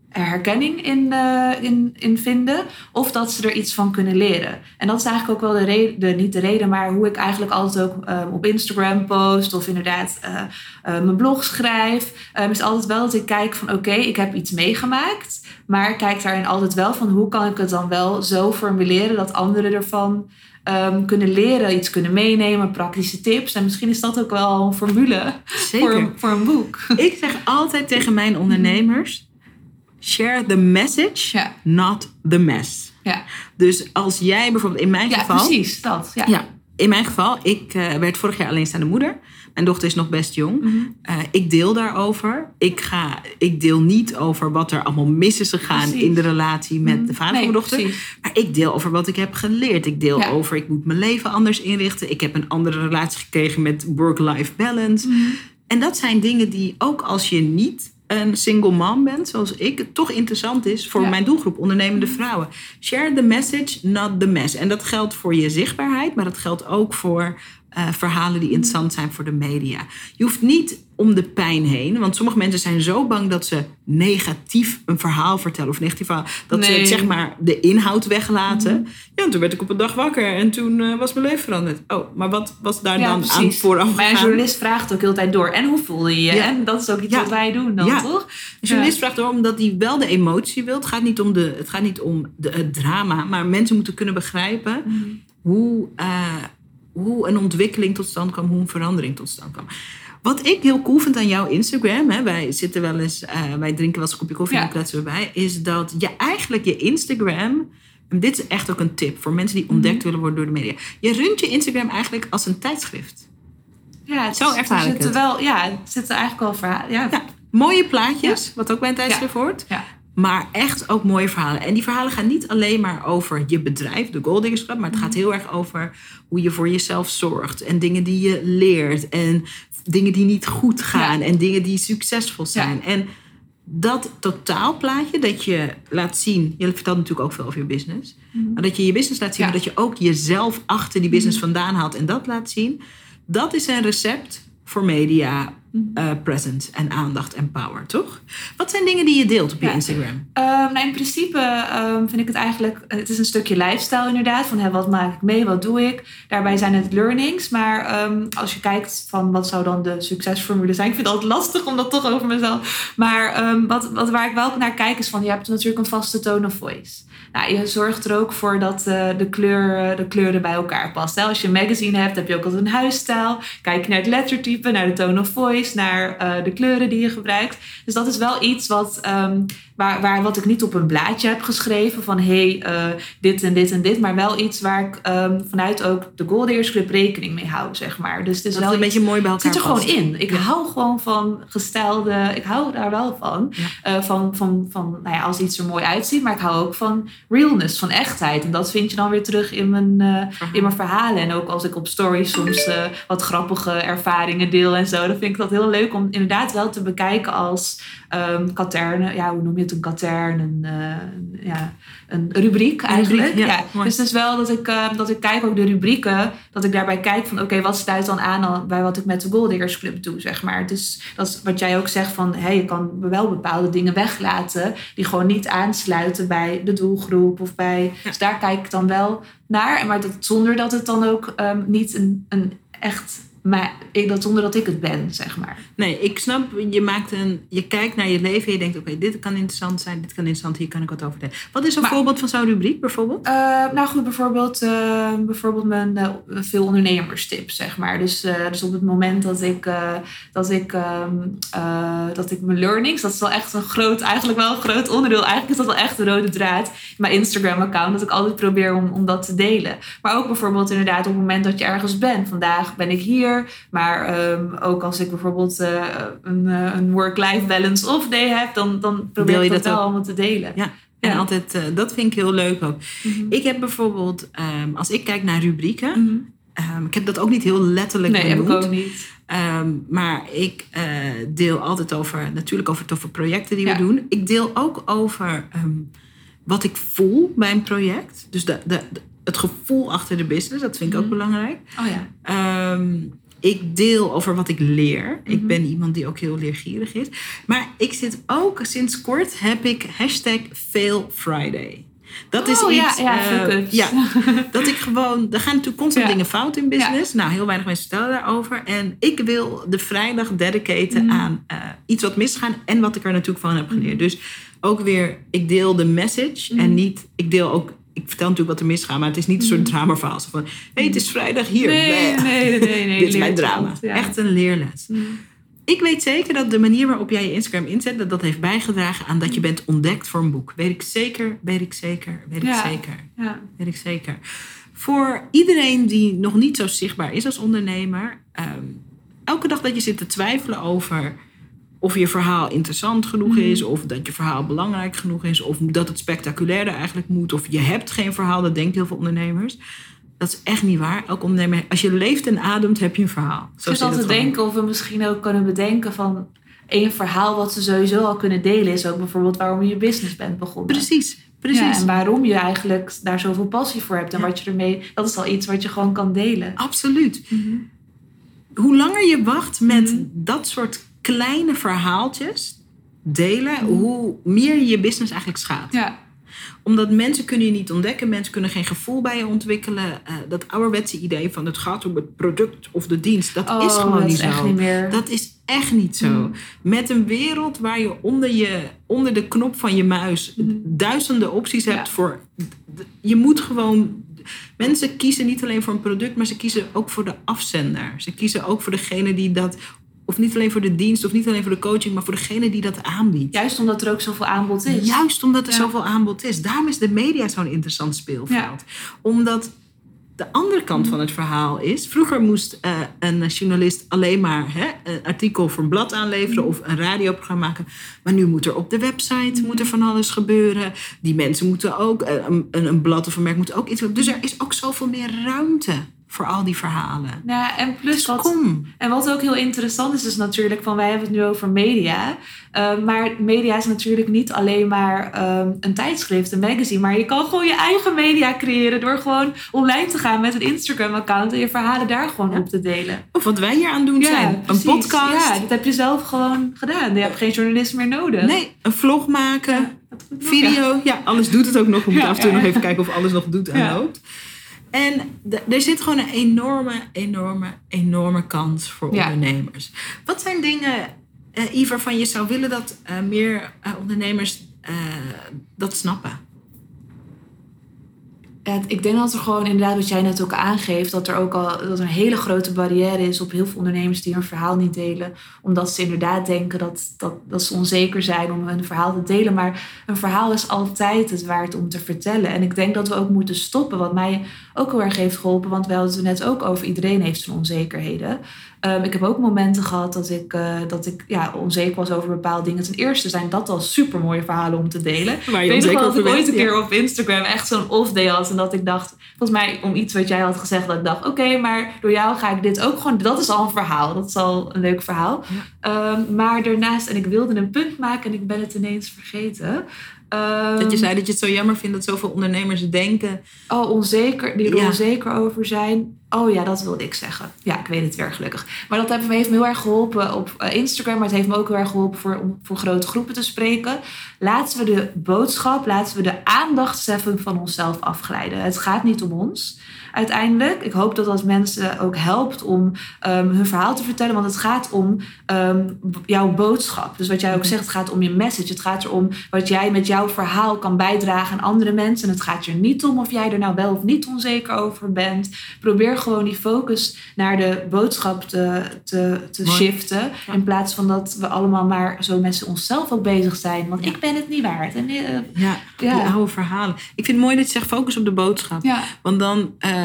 herkenning in, uh, in, in vinden. Of dat ze er iets van kunnen leren. En dat is eigenlijk ook wel de reden, de, niet de reden, maar hoe ik eigenlijk altijd ook um, op Instagram post. Of inderdaad uh, uh, mijn blog schrijf. Is altijd wel dat ik kijk van oké, ik heb iets meegemaakt. Maar ik kijk daarin altijd wel van hoe kan ik het dan wel zo formuleren dat anderen ervan ehm, kunnen leren, iets kunnen meenemen, praktische tips. En misschien is dat ook wel een formule Zeker. voor, voor een boek. Ik zeg altijd tegen mijn ondernemers: share the message, Ja. not the mess. Ja, Dus als jij bijvoorbeeld in mijn ja geval. precies, dat. Ja. Ja, in mijn geval, ik eh, werd vorig jaar alleenstaande moeder. Mijn dochter is nog best jong. Mhm. Eh, ik deel daarover. Ik, ga, ik deel niet over wat er allemaal mis is gegaan Precies. in de relatie met de vader Nee, van mijn dochter. precies. Maar ik deel over wat ik heb geleerd. Ik deel Ja. over, ik moet mijn leven anders inrichten. Ik heb een andere relatie gekregen met work-life balance. Mhm. En dat zijn dingen die ook als je niet een single mom bent, zoals ik, het toch interessant is voor Ja. Mhm. mijn doelgroep, ondernemende vrouwen. Share the message, not the mess. En dat geldt voor je zichtbaarheid, maar dat geldt ook voor eh, verhalen die interessant zijn voor de media. Je hoeft niet om de pijn heen, want sommige mensen zijn zo bang dat ze negatief een verhaal vertellen of negatief verhaal, dat ze Nee. zeg maar de inhoud weglaten. Ja, en toen werd ik op een dag wakker en toen eh, was mijn leven veranderd. Oh, maar wat was daar Ja, dan aan vooraf Maar een journalist vraagt ook heel tijd door. En hoe voel je je? Ja. En dat is ook iets Ja. wat wij doen dan, Ja. toch? Een journalist vraagt erom omdat hij wel de emotie wil. Het gaat niet om, de, het, gaat niet om de, het drama, maar mensen moeten kunnen begrijpen hoe, eh, hoe een ontwikkeling tot stand kwam, hoe een verandering tot stand kwam. Wat ik heel cool vind aan jouw Instagram, hè, wij zitten wel eens, eh, wij drinken wel eens een kopje koffie en Ja. dan kletsen we bij, is dat je eigenlijk je Instagram, en dit is echt ook een tip voor mensen die ontdekt willen worden door de media. Je runt je Instagram eigenlijk als een tijdschrift. Ja, het Zo ervaar er ik het. Wel, ja, het zitten eigenlijk wel verhalen. Ja, Ja, mooie plaatjes, wat ook bij een tijdschrift hoort. Maar echt ook mooie verhalen. En die verhalen gaan niet alleen maar over je bedrijf, de Gold Diggers Club. Maar het gaat heel erg over hoe je voor jezelf zorgt. En dingen die je leert. En dingen die niet goed gaan. Ja. En dingen die succesvol zijn. En dat totaalplaatje dat je laat zien. Je vertelt natuurlijk ook veel over je business. Maar dat je je business laat zien. Ja. Maar dat je ook jezelf achter die business vandaan haalt. En dat laat zien. Dat is een recept voor media eh, presence en aandacht en power, toch? Wat zijn dingen die je deelt op je Ja. Instagram? Ehm, nou, in principe ehm, vind ik het eigenlijk... Het is een stukje lifestyle inderdaad. Van hè, wat maak ik mee, wat doe ik? Daarbij zijn het learnings. Maar ehm, als je kijkt van wat zou dan de succesformule zijn... Ik vind het altijd lastig om dat toch over mezelf... Maar wat, wat, waar ik wel naar kijk is van... Je hebt natuurlijk een vaste tone of voice. Nou, je zorgt er ook voor dat eh, de, kleur, de kleuren bij elkaar passen. Als je een magazine hebt, heb je ook altijd een huisstijl. Kijk naar het lettertype, naar de tone of voice, naar eh, de kleuren die je gebruikt. Dus dat is wel iets wat, ehm, waar, waar, wat ik niet op een blaadje heb geschreven. Van hé, hey, eh, dit en dit en dit. Maar wel iets waar ik ehm, vanuit ook de Goldeers Club rekening mee hou, zeg maar. Dus het is Dat wel het een iets- beetje mooi bij het elkaar zit er gewoon past. in. Ik Ja. hou gewoon van gestelde. Ik hou daar wel van. Ja. Eh, van, van, van nou ja, als iets er mooi uitziet. Maar ik hou ook van realness, van echtheid. En dat vind je dan weer terug in mijn, eh, in mijn verhalen. En ook als ik op stories soms eh, wat grappige ervaringen deel en zo. Dan vind ik dat heel leuk om inderdaad wel te bekijken als ehm katerne. Ja, hoe noem je het? Een katern. Een, eh, ja, een rubriek eigenlijk. rubriek, ja, mooi. Dus het is wel dat ik, eh, dat ik kijk ook de rubrieken. Dat ik daarbij kijk van oké, wat sluit dan aan bij wat ik met de Goldiggers Club doe, zeg maar. Dus dat is wat jij ook zegt van hey, je kan wel bepaalde dingen weglaten die gewoon niet aansluiten bij de doelgroep of bij. Ja. Dus daar kijk ik dan wel naar. Maar dat, zonder dat het dan ook ehm, niet een, een echt. Maar dat zonder dat ik het ben, zeg maar. Nee, ik snap, je, maakt een, je kijkt naar je leven en je denkt, oké, dit kan interessant zijn, dit kan interessant, hier kan ik wat over delen. Wat is een Maar- voorbeeld van zo'n rubriek bijvoorbeeld? Eh, nou goed, bijvoorbeeld, eh, bijvoorbeeld mijn eh, veel ondernemerstips, zeg maar. Dus, dus op het moment dat ik, dat, ik, ehm, eh, dat ik mijn learnings, dat is wel echt een groot, eigenlijk wel een groot onderdeel. Eigenlijk is dat wel echt de rode draad in mijn Instagram-account, dat ik altijd probeer om, om dat te delen. Maar ook bijvoorbeeld inderdaad op het moment dat je ergens bent. Vandaag ben ik hier, maar ehm, ook als ik bijvoorbeeld eh, een, eh, een work-life balance off day heb, dan, dan probeer Deel je ik dat, dat wel allemaal te delen. Ja. En Ja. altijd, eh, dat vind ik heel leuk ook. Mhm. Ik heb bijvoorbeeld, ehm, als ik kijk naar rubrieken, Mhm. ehm, ik heb dat ook niet heel letterlijk Nee, heb ik benoemd. ook niet. Maar ik deel altijd over, natuurlijk over toffe projecten die Ja. we doen. Ik deel ook over wat ik voel bij een project. Dus de, de, de- het gevoel achter de business, dat vind ik ook Mhm. belangrijk. Oh ja. Ik deel over wat ik leer. Ik Mhm. ben iemand die ook heel leergierig is. Maar ik zit ook, sinds kort heb ik hashtag Fail Friday. Dat is Oh, ja, iets. ja, eh, fuck-ups. ja, dat ik gewoon. Er gaan natuurlijk constant Ja. dingen fout in business. Nou, heel weinig mensen vertellen daarover. En ik wil de vrijdag dedicaten Mhm. aan eh, iets wat misgaan en wat ik er natuurlijk van heb geleerd. Mhm. Dus ook weer, ik deel de message en niet. Ik deel ook. Ik vertel natuurlijk wat er misgaat, maar het is niet een soort dramaverhaal. Zo van, hé, hey, het is vrijdag hier. Nee, nee, nee, nee, nee, Dit is mijn drama. ja. Echt een leerles. Mm. Ik weet zeker dat de manier waarop jij je Instagram inzet, dat dat heeft bijgedragen aan dat je bent ontdekt voor een boek. Weet ik zeker, weet ik zeker, weet Ja. ik zeker, Ja. weet ik zeker. Voor iedereen die nog niet zo zichtbaar is als ondernemer, ehm, elke dag dat je zit te twijfelen over of je verhaal interessant genoeg Mhm. is, of dat je verhaal belangrijk genoeg is, of dat het spectaculairder eigenlijk moet, of je hebt geen verhaal, dat denken heel veel ondernemers. Dat is echt niet waar. Elk ondernemer, als je leeft en ademt, heb je een verhaal. Zo zit zit al het te gewoon. denken of we misschien ook kunnen bedenken van één verhaal wat ze sowieso al kunnen delen is ook bijvoorbeeld waarom je je business bent begonnen. Precies, precies. Ja, en waarom je eigenlijk daar zoveel passie voor hebt en Ja. wat je ermee, dat is al iets wat je gewoon kan delen. Absoluut. Hoe langer je wacht met Mhm. dat soort kleine verhaaltjes delen, hoe meer je je business eigenlijk schaadt. Ja, Omdat mensen kunnen je niet ontdekken, mensen kunnen geen gevoel bij je ontwikkelen. Eh, dat ouderwetse idee van het gaat om het product of de dienst, dat oh, is gewoon dat niet is zo. niet. Dat is echt niet zo. Mhm. Met een wereld waar je onder, je onder de knop van je muis Mhm. duizenden opties hebt voor. Je moet gewoon. Mensen kiezen niet alleen voor een product, maar ze kiezen ook voor de afzender. Ze kiezen ook voor degene die dat. Of niet alleen voor de dienst, of niet alleen voor de coaching, maar voor degene die dat aanbiedt. Juist omdat er ook zoveel aanbod is. Juist omdat er Ja. zoveel aanbod is. Daarom is de media zo'n interessant speelveld. Ja. Omdat de andere kant van het verhaal is... Vroeger moest eh, een journalist alleen maar hè, een artikel voor een blad aanleveren... of een radioprogramma maken. Maar nu moet er op de website moet er van alles gebeuren. Die mensen moeten ook... eh, Een, een, een blad of een merk moet ook iets... Dus er is ook zoveel meer ruimte voor al die verhalen. Ja, en plus Dus wat, kom. En wat ook heel interessant is, is natuurlijk van wij hebben het nu over media. Uh, maar media is natuurlijk niet alleen maar um, een tijdschrift, een magazine. Maar je kan gewoon je eigen media creëren door gewoon online te gaan met een Instagram-account en je verhalen daar gewoon Ja. op te delen. Of wat wij hier aan doen zijn. precies. Een podcast. Ja, dat heb je zelf gewoon gedaan. Je hebt geen journalist meer nodig. Nee, een vlog maken. Ja, Video, ja. alles doet het ook nog. We moeten af en toe nog even kijken of alles nog doet en loopt. En er zit gewoon een enorme, enorme, enorme kans voor Ja. ondernemers. Wat zijn dingen, eh Yves, waarvan je zou willen dat eh, meer eh, ondernemers dat snappen? Ik denk dat er gewoon inderdaad, wat jij net ook aangeeft, dat er ook al dat er een hele grote barrière is op heel veel ondernemers die hun verhaal niet delen. Omdat ze inderdaad denken dat, dat, dat ze onzeker zijn om hun verhaal te delen. Maar een verhaal is altijd het waard om te vertellen. En ik denk dat we ook moeten stoppen, wat mij ook heel erg heeft geholpen. Want we hadden het net ook over, iedereen heeft zijn onzekerheden. Um, ik heb ook momenten gehad dat ik, uh, dat ik ja, onzeker was over bepaalde dingen. Ten eerste zijn dat al super mooie verhalen om te delen. Waar ik weet nog dat ik ooit een ja. keer op Instagram echt zo'n off-day had. En dat ik dacht, volgens mij om iets wat jij had gezegd, dat ik dacht, oké, maar door jou ga ik dit ook gewoon. Dat is al een verhaal. Dat is al een leuk verhaal. Um, maar daarnaast, en ik wilde een punt maken en ik ben het ineens vergeten. Um, Dat je zei dat je het zo jammer vindt dat zoveel ondernemers denken. Oh, onzeker, die er Ja. onzeker over zijn. Oh ja, dat wilde ik zeggen. Ja, ik weet het weer gelukkig. Maar dat heeft me, heeft me heel erg geholpen op eh, Instagram. Maar het heeft me ook heel erg geholpen voor, om voor grote groepen te spreken. Laten we de boodschap, laten we de aandachtsheffing van onszelf afglijden. Het gaat niet om ons uiteindelijk. Ik hoop dat dat mensen ook helpt om um, hun verhaal te vertellen. Want het gaat om um, jouw boodschap. Dus wat jij ook zegt, het gaat om je message. Het gaat erom wat jij met jouw verhaal kan bijdragen aan andere mensen. En het gaat er niet om of jij er nou wel of niet onzeker over bent. Probeer gewoon die focus naar de boodschap te, te, te shiften. Ja. In plaats van dat we allemaal maar zo met onszelf ook bezig zijn. Want Ja. ik ben het niet waard. En, uh, Ja, Ja. die oude verhalen. Ik vind het mooi dat je zegt focus op de boodschap. Want dan eh,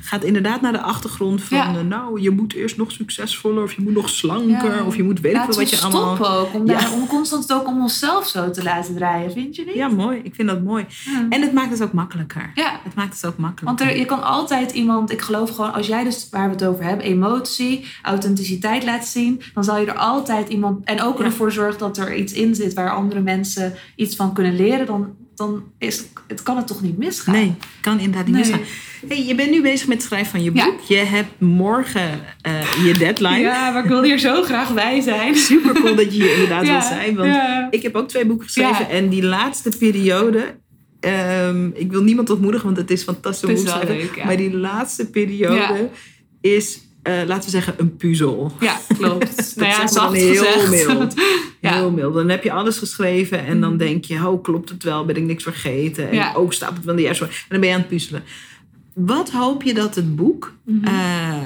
gaat inderdaad naar de achtergrond van... Ja. eh, nou, je moet eerst nog succesvoller... of je moet nog slanker... Ja. of je moet weten Laten wat je allemaal... ook. Om, daar, om constant ook om onszelf zo te laten draaien. Vind je niet? Ja, mooi. Ik vind dat mooi. En het maakt het ook makkelijker. Ja. Het maakt het ook makkelijker. Want er, je kan altijd iemand, ik geloof gewoon, als jij dus waar we het over hebben, emotie, authenticiteit laat zien, dan zal je er altijd iemand, en ook ervoor zorgen dat er iets in zit waar andere mensen iets van kunnen leren, dan, dan is het, kan het toch niet misgaan? Nee, kan inderdaad niet Nee. misgaan. Hey, je bent nu bezig met het schrijven van je Ja. boek. Je hebt morgen eh, je deadline. Ja, maar ik wil hier zo graag bij zijn. Super cool dat je hier inderdaad Ja, wilt zijn. Want ja. ik heb ook twee boeken geschreven. En die laatste periode... ehm, ik wil niemand ontmoedigen, want het is fantastisch om te schrijven. leuk. Maar die laatste periode Ja. is... eh, laten we zeggen, een puzzel. Ja, klopt. Dat nou ja, zacht heel gezegd. mild. Ja. Heel mild. Dan heb je alles geschreven en dan Mhm. denk je, oh, klopt het wel? Ben ik niks vergeten? En Ja. ook staat het wel in de juiste En dan ben je aan het puzzelen. Wat hoop je dat het boek, Mhm. eh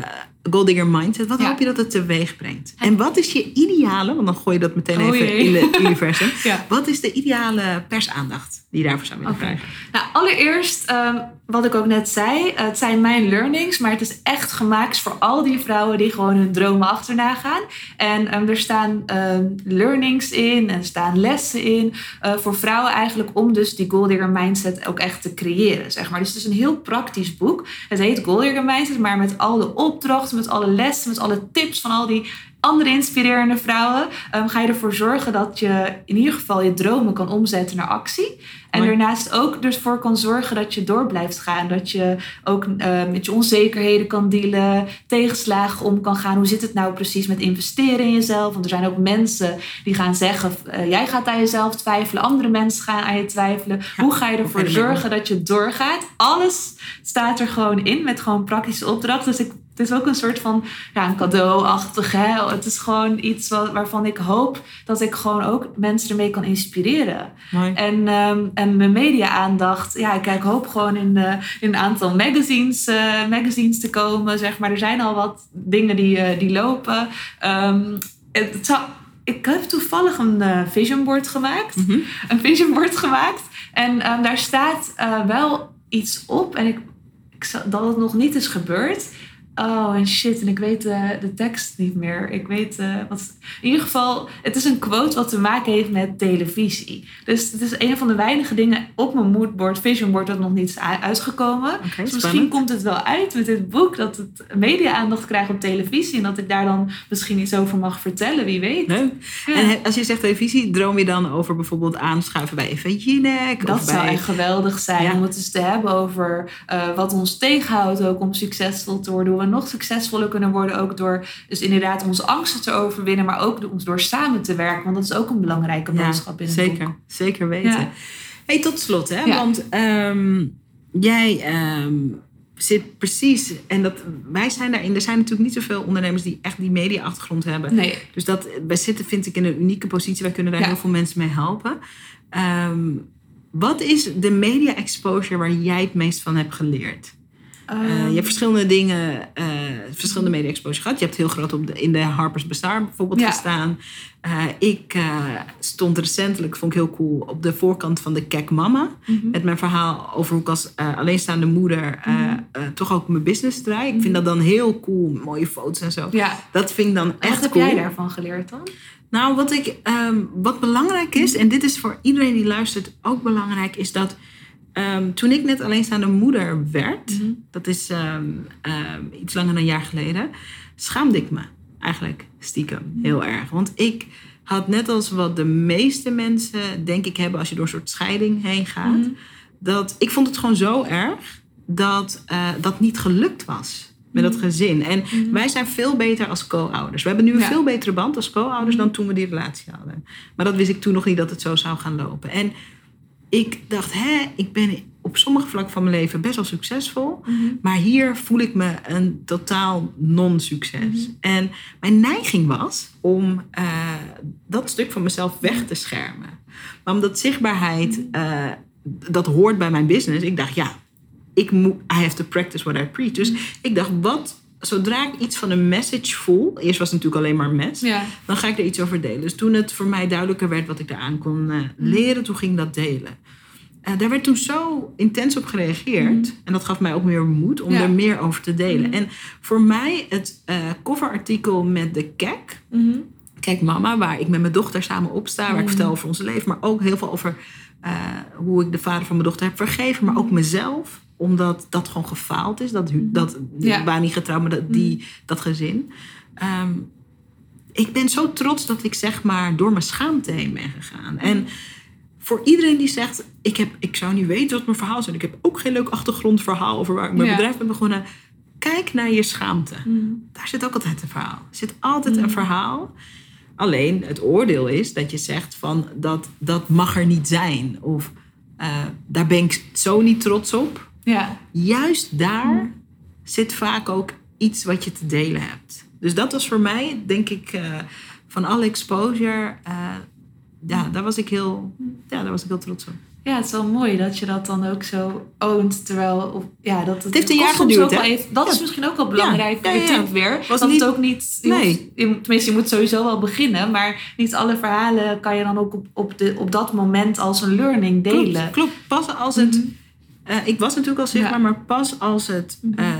Gold Digger Mindset, wat Ja. hoop je dat het teweeg brengt? En wat is je ideale, want dan gooi je dat meteen even in het universum. Ja. Wat is de ideale persaandacht die je daarvoor zou willen krijgen? Nou, allereerst, ehm, wat ik ook net zei, het zijn mijn learnings, maar het is echt gemaakt voor al die vrouwen die gewoon hun dromen achterna gaan. En ehm, er staan ehm, learnings in en er staan lessen in eh, voor vrouwen eigenlijk om dus die Gold Digger Mindset ook echt te creëren, zeg maar. Dus het is een heel praktisch boek. Het heet Gold Digger Mindset, maar met al de opdrachten, met alle lessen, met alle tips van al die andere inspirerende vrouwen, ehm, ga je ervoor zorgen dat je in ieder geval je dromen kan omzetten naar actie. En Mooi. daarnaast ook dus voor kan zorgen dat je door blijft gaan. Dat je ook eh, met je onzekerheden kan dealen, tegenslagen om kan gaan. Hoe zit het nou precies met investeren in jezelf? Want er zijn ook mensen die gaan zeggen, eh, jij gaat aan jezelf twijfelen. Andere mensen gaan aan je twijfelen. Hoe ga je ervoor zorgen dat je doorgaat? Alles staat er gewoon in met gewoon praktische opdrachten. Dus ik, het is ook een soort van ja, een cadeauachtig. Hè? Het is gewoon iets wat, waarvan ik hoop dat ik gewoon ook mensen ermee kan inspireren. Mooi. En, ehm, en mijn media-aandacht, ja, ik kijk, hoop gewoon in, eh, in een aantal magazines, eh, magazines te komen, zeg maar. Er zijn al wat dingen die, eh, die lopen. Ehm, het zou, ik heb toevallig een vision board gemaakt. Mhm. Een vision board gemaakt. En ehm, daar staat wel iets op. En ik, ik dat het nog niet is gebeurd. Oh, en shit. En ik weet eh, de tekst niet meer. Ik weet eh, wat. In ieder geval, het is een quote wat te maken heeft met televisie. Dus het is een van de weinige dingen op mijn moodboard, vision board, dat nog niet is uitgekomen. Dus misschien komt het wel uit met dit boek, dat het media-aandacht krijgt op televisie. En dat ik daar dan misschien iets over mag vertellen, wie weet. Leuk. Ja. En als je zegt televisie, droom je dan over bijvoorbeeld aanschuiven bij Eva Jinek? Dat of zou bij... echt geweldig zijn Ja. om het eens te hebben over eh, wat ons tegenhoudt ook om succesvol te worden. We nog succesvoller kunnen worden ook door dus inderdaad onze angsten te overwinnen, maar ook door, door samen te werken. Want dat is ook een belangrijke boodschap in het zeker, boek. zeker weten. Hey, tot slot, hè? Want ehm, jij ehm, zit precies, en dat, wij zijn daarin, er zijn natuurlijk niet zoveel ondernemers die echt die media-achtergrond hebben. Nee, Dus dat, wij zitten, vind ik, in een unieke positie. Wij kunnen daar Ja. heel veel mensen mee helpen. Ehm, wat is de media-exposure waar jij het meest van hebt geleerd? Eh, Ehm, je hebt verschillende dingen, eh, verschillende media-exposure gehad. Je hebt heel groot op de, in de Harper's Bazaar bijvoorbeeld Ja. gestaan. Eh, ik stond recentelijk, vond ik heel cool, op de voorkant van de Kek Mama. mhm. Met mijn verhaal over hoe ik als alleenstaande moeder Mhm. toch ook mijn business draai. Ik vind dat dan heel cool, mooie foto's en zo. Ja, Dat vind ik dan wat echt heb cool. jij daarvan geleerd dan? Nou, wat, ik, ehm, wat belangrijk is, en dit is voor iedereen die luistert ook belangrijk, is dat ehm, toen ik net alleenstaande moeder werd, Mhm. dat is ehm, ehm, iets langer dan een jaar geleden, schaamde ik me eigenlijk stiekem heel erg. Want ik had net als wat de meeste mensen, denk ik, hebben als je door een soort scheiding heen gaat, Mhm. dat ik vond het gewoon zo erg dat eh, dat niet gelukt was. Met dat gezin. En Mhm. wij zijn veel beter als co-ouders. We hebben nu een Ja. veel betere band als co-ouders dan toen we die relatie hadden. Maar dat wist ik toen nog niet dat het zo zou gaan lopen. En ik dacht, hè, ik ben op sommige vlakken van mijn leven best wel succesvol. Mhm. Maar hier voel ik me een totaal non-succes. Mhm. En mijn neiging was om eh, dat stuk van mezelf weg te schermen. Maar omdat zichtbaarheid, eh, dat hoort bij mijn business. Ik dacht, ja, ik moet, I have to practice what I preach. Dus ik dacht, wat, zodra ik iets van een message voel. Eerst was het natuurlijk alleen maar mes. Ja. Dan ga ik er iets over delen. Dus toen het voor mij duidelijker werd wat ik daaraan kon eh, leren, toen ging ik dat delen. Eh, daar werd toen zo intens op gereageerd. En dat gaf mij ook meer moed om Ja. er meer over te delen. Mhm. En voor mij het eh, coverartikel met de kek. Mhm. Kijk mama, waar ik met mijn dochter samen op sta. Waar ik vertel over ons leven. Maar ook heel veel over eh, hoe ik de vader van mijn dochter heb vergeven. Maar ook mezelf. Omdat dat gewoon gefaald is. Dat, dat Ja. ik waren niet getrouwd, maar dat, die, dat gezin. Ehm, ik ben zo trots dat ik zeg maar door mijn schaamte heen ben gegaan. En voor iedereen die zegt, ik, heb, ik zou niet weten wat mijn verhaal is. En ik heb ook geen leuk achtergrondverhaal over waar ik mijn Ja. bedrijf ben begonnen. Kijk naar je schaamte. Mhm. Daar zit ook altijd een verhaal. Er zit altijd Mm. een verhaal. Alleen het oordeel is dat je zegt van dat, dat mag er niet zijn. Of eh, daar ben ik zo niet trots op. Ja. Juist daar Mm. zit vaak ook iets wat je te delen hebt. Dus dat was voor mij, denk ik, eh, van alle exposure, eh, ja, daar was ik heel, ja, daar was ik heel trots op. Ja, het is wel mooi dat je dat dan ook zo oont. Terwijl, of, ja, dat Het heeft een jaar geduurd, hè? even- dat is misschien ook wel belangrijk. Ja, ja, weer. Was dat niet- het ook niet. Je Nee. tenminste, je moet sowieso wel beginnen. Maar niet alle verhalen kan je dan ook op, op, de, op dat moment als een learning delen. Klopt, klopt. Pas als het, Mhm. Eh, ik was natuurlijk al zichtbaar, Ja. maar pas als het, Mhm. eh,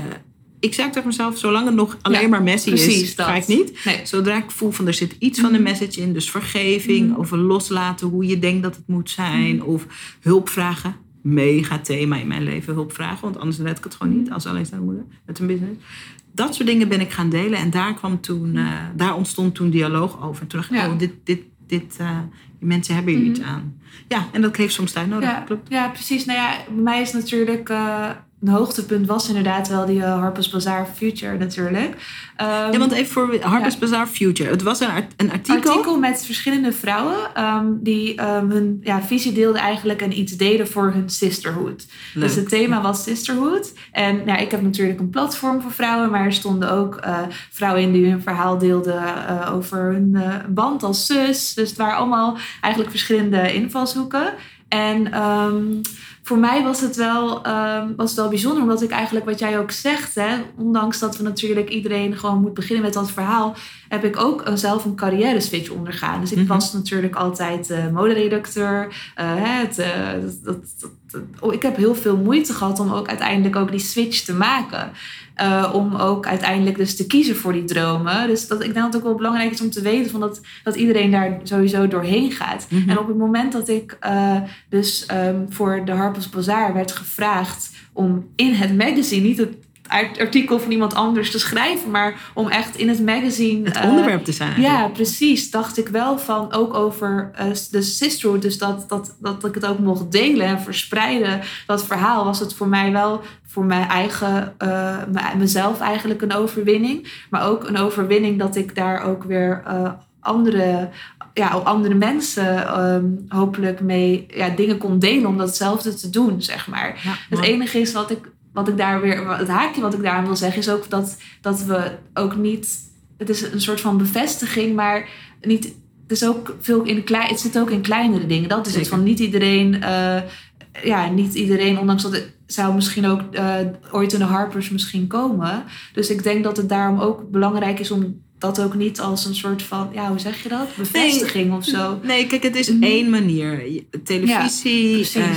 ik zei tegen mezelf, zolang het nog alleen Ja, maar messy precies is, dat. ga ik niet. Nee. Zodra ik voel van er zit iets van een Mhm. message in, dus vergeving, Mhm. of loslaten hoe je denkt dat het moet zijn, of hulp vragen. Mega thema in mijn leven, hulp vragen, want anders red ik het gewoon niet als alleenstaande moeder met een business. Dat soort dingen ben ik gaan delen en daar kwam toen, eh, daar ontstond toen dialoog over. En toen dacht ik, Ja. oh, dit, dit, dit, eh, die mensen hebben hier Mhm. iets aan. Ja, en dat heeft soms tijd nodig, Ja, klopt. ja, precies. Nou ja, bij mij is natuurlijk... eh, een hoogtepunt was inderdaad wel die uh, Harper's Bazaar Future natuurlijk. Ehm, Ja, want even voor Harper's Ja. Bazaar Future. Het was een, art- een artikel. artikel met verschillende vrouwen ehm, die ehm, hun ja, visie deelden eigenlijk en iets deden voor hun sisterhood. Leuk. Dus het thema was sisterhood. En ja, ik heb natuurlijk een platform voor vrouwen, maar er stonden ook eh, vrouwen in die hun verhaal deelden eh, over hun eh, band als zus. Dus het waren allemaal eigenlijk verschillende invalshoeken. En voor mij was het, wel, ehm, was het wel bijzonder, omdat ik eigenlijk wat jij ook zegt, hè, ondanks dat we natuurlijk iedereen gewoon moet beginnen met dat verhaal, heb ik ook een- zelf een carrière switch ondergaan. Dus ik Mhm. was natuurlijk altijd eh moderedacteur. hè, het, eh, dat, dat, dat- oh, ik heb heel veel moeite gehad om ook uiteindelijk ook die switch te maken. Eh, om ook uiteindelijk dus te kiezen voor die dromen. Dus dat, ik denk dat het ook wel belangrijk is om te weten van dat, dat iedereen daar sowieso doorheen gaat. Mhm. En op het moment dat ik eh, dus ehm, voor de Harper's Bazaar werd gevraagd om in het magazine, niet het art- artikel van iemand anders te schrijven, maar om echt in het magazine. het eh, onderwerp te zijn. eigenlijk. ja, precies. Dacht ik wel van ook over eh, de sisterhood. Dus dat, dat, dat ik het ook mocht delen en verspreiden. Dat verhaal was het voor mij wel voor mijn eigen, me- mezelf eigenlijk een overwinning. Maar ook een overwinning dat ik daar ook weer andere, ja, andere mensen ehm, hopelijk mee ja, dingen kon delen om datzelfde te doen, zeg maar. Ja, Het enige is wat ik, wat ik daar weer, het haakje wat ik daar aan wil zeggen, is ook dat, dat we ook niet, het is een soort van bevestiging, maar niet, het is ook veel in klein, het zit ook in kleinere dingen. Dat is het van niet iedereen, eh, ja, niet iedereen, ondanks dat het zou misschien ook eh, ooit in de Harpers misschien komen. Dus ik denk dat het daarom ook belangrijk is om dat ook niet als een soort van, ja, hoe zeg je dat? Bevestiging of zo. Nee, kijk, het is Mhm. één manier. Televisie, eh,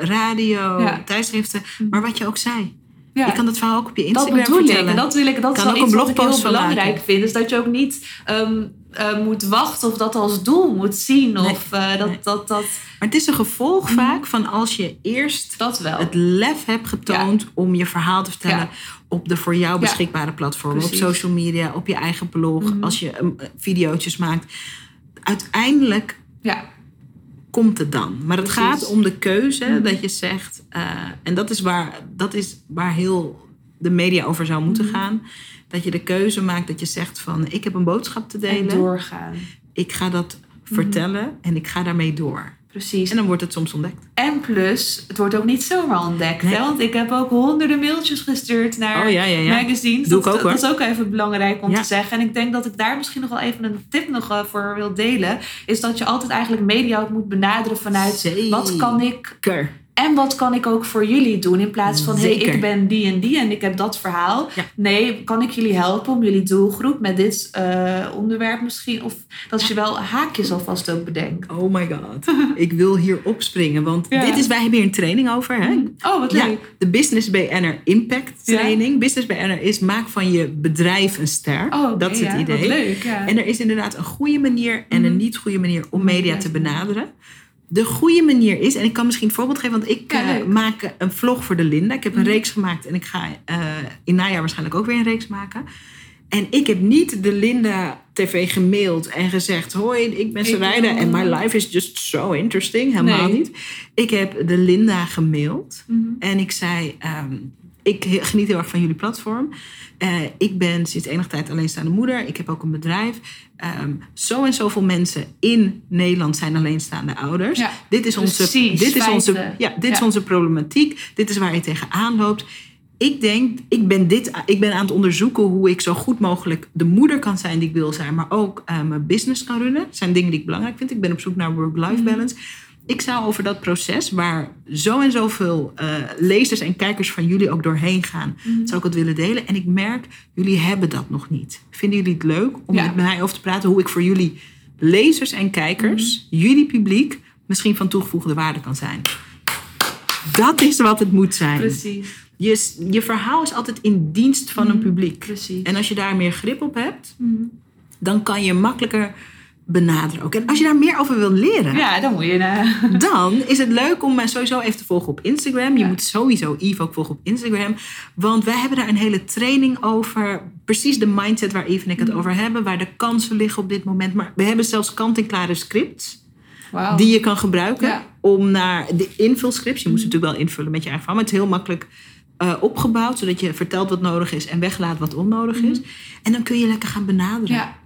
radio, Ja. tijdschriften. Maar wat je ook zei. Ja. Je kan dat verhaal ook op je Dat Instagram ik. vertellen. En dat wil ik. Dat is Kan ook een wat ik heel blogpost van belangrijk maken. vind. Dus dat je ook niet ehm, eh, moet wachten of dat als doel moet zien. Nee. Of eh, dat, Nee. dat, dat, Maar het is een gevolg Mhm. vaak van als je eerst dat wel. het lef hebt getoond om je verhaal te vertellen Ja. op de voor jou beschikbare platformen. Op social media, op je eigen blog, Mhm. als je um, video's maakt. Uiteindelijk ja, komt het dan. Maar het Precies. gaat om de keuze Mhm. dat je zegt, en dat is, waar, dat is waar heel de media over zou moeten gaan. Dat je de keuze maakt dat je zegt van ik heb een boodschap te en delen. doorgaan. Ik ga dat Mhm. vertellen en ik ga daarmee door. Precies. En dan wordt het soms ontdekt. En plus, het wordt ook niet zomaar ontdekt. Nee. Hè? Want ik heb ook honderden mailtjes gestuurd naar Oh ja, ja, ja. magazines. Doe dat, ik ook, dat is ook even belangrijk om te zeggen. En ik denk dat ik daar misschien nog wel even een tip nog eh, voor wil delen. Is dat je altijd eigenlijk media ook moet benaderen vanuit... Zeker. Wat kan ik En wat kan ik ook voor jullie doen? In plaats van, hé, hey, ik ben die en die en ik heb dat verhaal. Ja. Nee, kan ik jullie helpen om jullie doelgroep met dit eh, onderwerp misschien? Of dat je wel haakjes alvast ook bedenkt. Oh my god. ik wil hier opspringen. Want Ja. dit is, wij hebben hier een training over. Hè? Oh, wat Ja, leuk. de Business BN'er Impact. Training. Business BN'er is maak van je bedrijf een ster. Oh, dat is het idee. Wat leuk. En er is inderdaad een goede manier en een Mhm. niet goede manier om media te benaderen. De goede manier is, en ik kan misschien een voorbeeld geven, want ik Ja, eh, maak een vlog voor de Linda. Ik heb een Mhm. reeks gemaakt en ik ga eh, in najaar waarschijnlijk ook weer een reeks maken. En ik heb niet de Linda TV gemaild en gezegd: Hoi, ik ben Sarayda wil- en my life is just so interesting. Helemaal Nee. niet. Ik heb de Linda gemaild Mhm. en ik zei: ehm, Ik geniet heel erg van jullie platform. Eh, ik ben sinds enige tijd alleenstaande moeder. Ik heb ook een bedrijf. Ehm, zo en zoveel mensen in Nederland zijn alleenstaande ouders. Ja, dit is, onze, precies, dit is, onze, feiten. ja, dit is onze problematiek. Dit is waar je tegenaan loopt. ik denk, ik ben, dit, ik ben aan het onderzoeken hoe ik zo goed mogelijk de moeder kan zijn die ik wil zijn, maar ook uh, mijn business kan runnen. Dat zijn dingen die ik belangrijk vind. Ik ben op zoek naar work-life balance. Ik zou over dat proces, waar zo en zoveel uh, lezers en kijkers van jullie ook doorheen gaan, Mhm. zou ik het willen delen. En ik merk, jullie hebben dat nog niet. Vinden jullie het leuk om Ja. met mij over te praten hoe ik voor jullie lezers en kijkers, Mhm. jullie publiek, misschien van toegevoegde waarde kan zijn? Dat is wat het moet zijn. Precies, Je, je verhaal is altijd in dienst van een publiek. precies. En als je daar meer grip op hebt, Mhm. dan kan je makkelijker benaderen. Ook. En als je daar meer over wil leren, Ja, dan moet je... eh, dan is het leuk om mij sowieso even te volgen op Instagram. Je Ja. moet sowieso Eve ook volgen op Instagram. Want wij hebben daar een hele training over. Precies de mindset waar Eve en ik het Mhm. over hebben. Waar de kansen liggen op dit moment. Maar we hebben zelfs kant-en-klare scripts. Die je kan gebruiken Ja. om naar de invulscripts. Je moet ze natuurlijk wel invullen met je eigen verhaal. Maar het is heel makkelijk eh, opgebouwd. Zodat je vertelt wat nodig is en weglaat wat onnodig is. En dan kun je lekker gaan benaderen. Ja,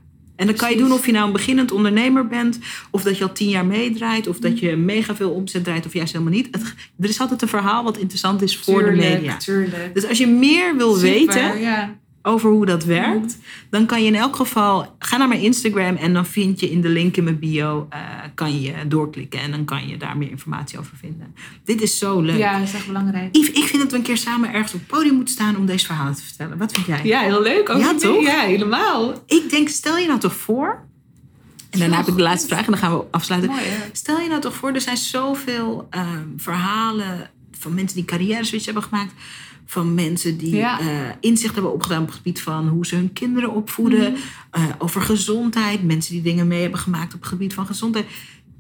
En dan kan je doen of je nou een beginnend ondernemer bent, of dat je al tien jaar meedraait, of dat je mega veel omzet draait, of juist helemaal niet. Het- er is altijd een verhaal wat interessant is voor de media. tuurlijk. Dus als je meer wil Super, weten Ja. Over hoe dat werkt, dan kan je in elk geval ga naar mijn Instagram en dan vind je in de link in mijn bio eh, kan je doorklikken en dan kan je daar meer informatie over vinden. Dit is zo leuk. ja, dat is echt belangrijk. Yves, ik vind dat we een keer samen ergens op het podium moeten staan om deze verhalen te vertellen. Wat vind jij? Ja, heel leuk. Ook Ja, toch? Ja, helemaal. Ik denk, stel je nou toch voor. En daarna heb ik de laatste vraag en dan gaan we afsluiten. Mooi? Stel je nou toch voor, er zijn zoveel ehm, verhalen van mensen die carrière switch hebben gemaakt. Van mensen die Ja. eh, inzicht hebben opgedaan op het gebied van hoe ze hun kinderen opvoeden. Mhm. eh, over gezondheid. Mensen die dingen mee hebben gemaakt op het gebied van gezondheid.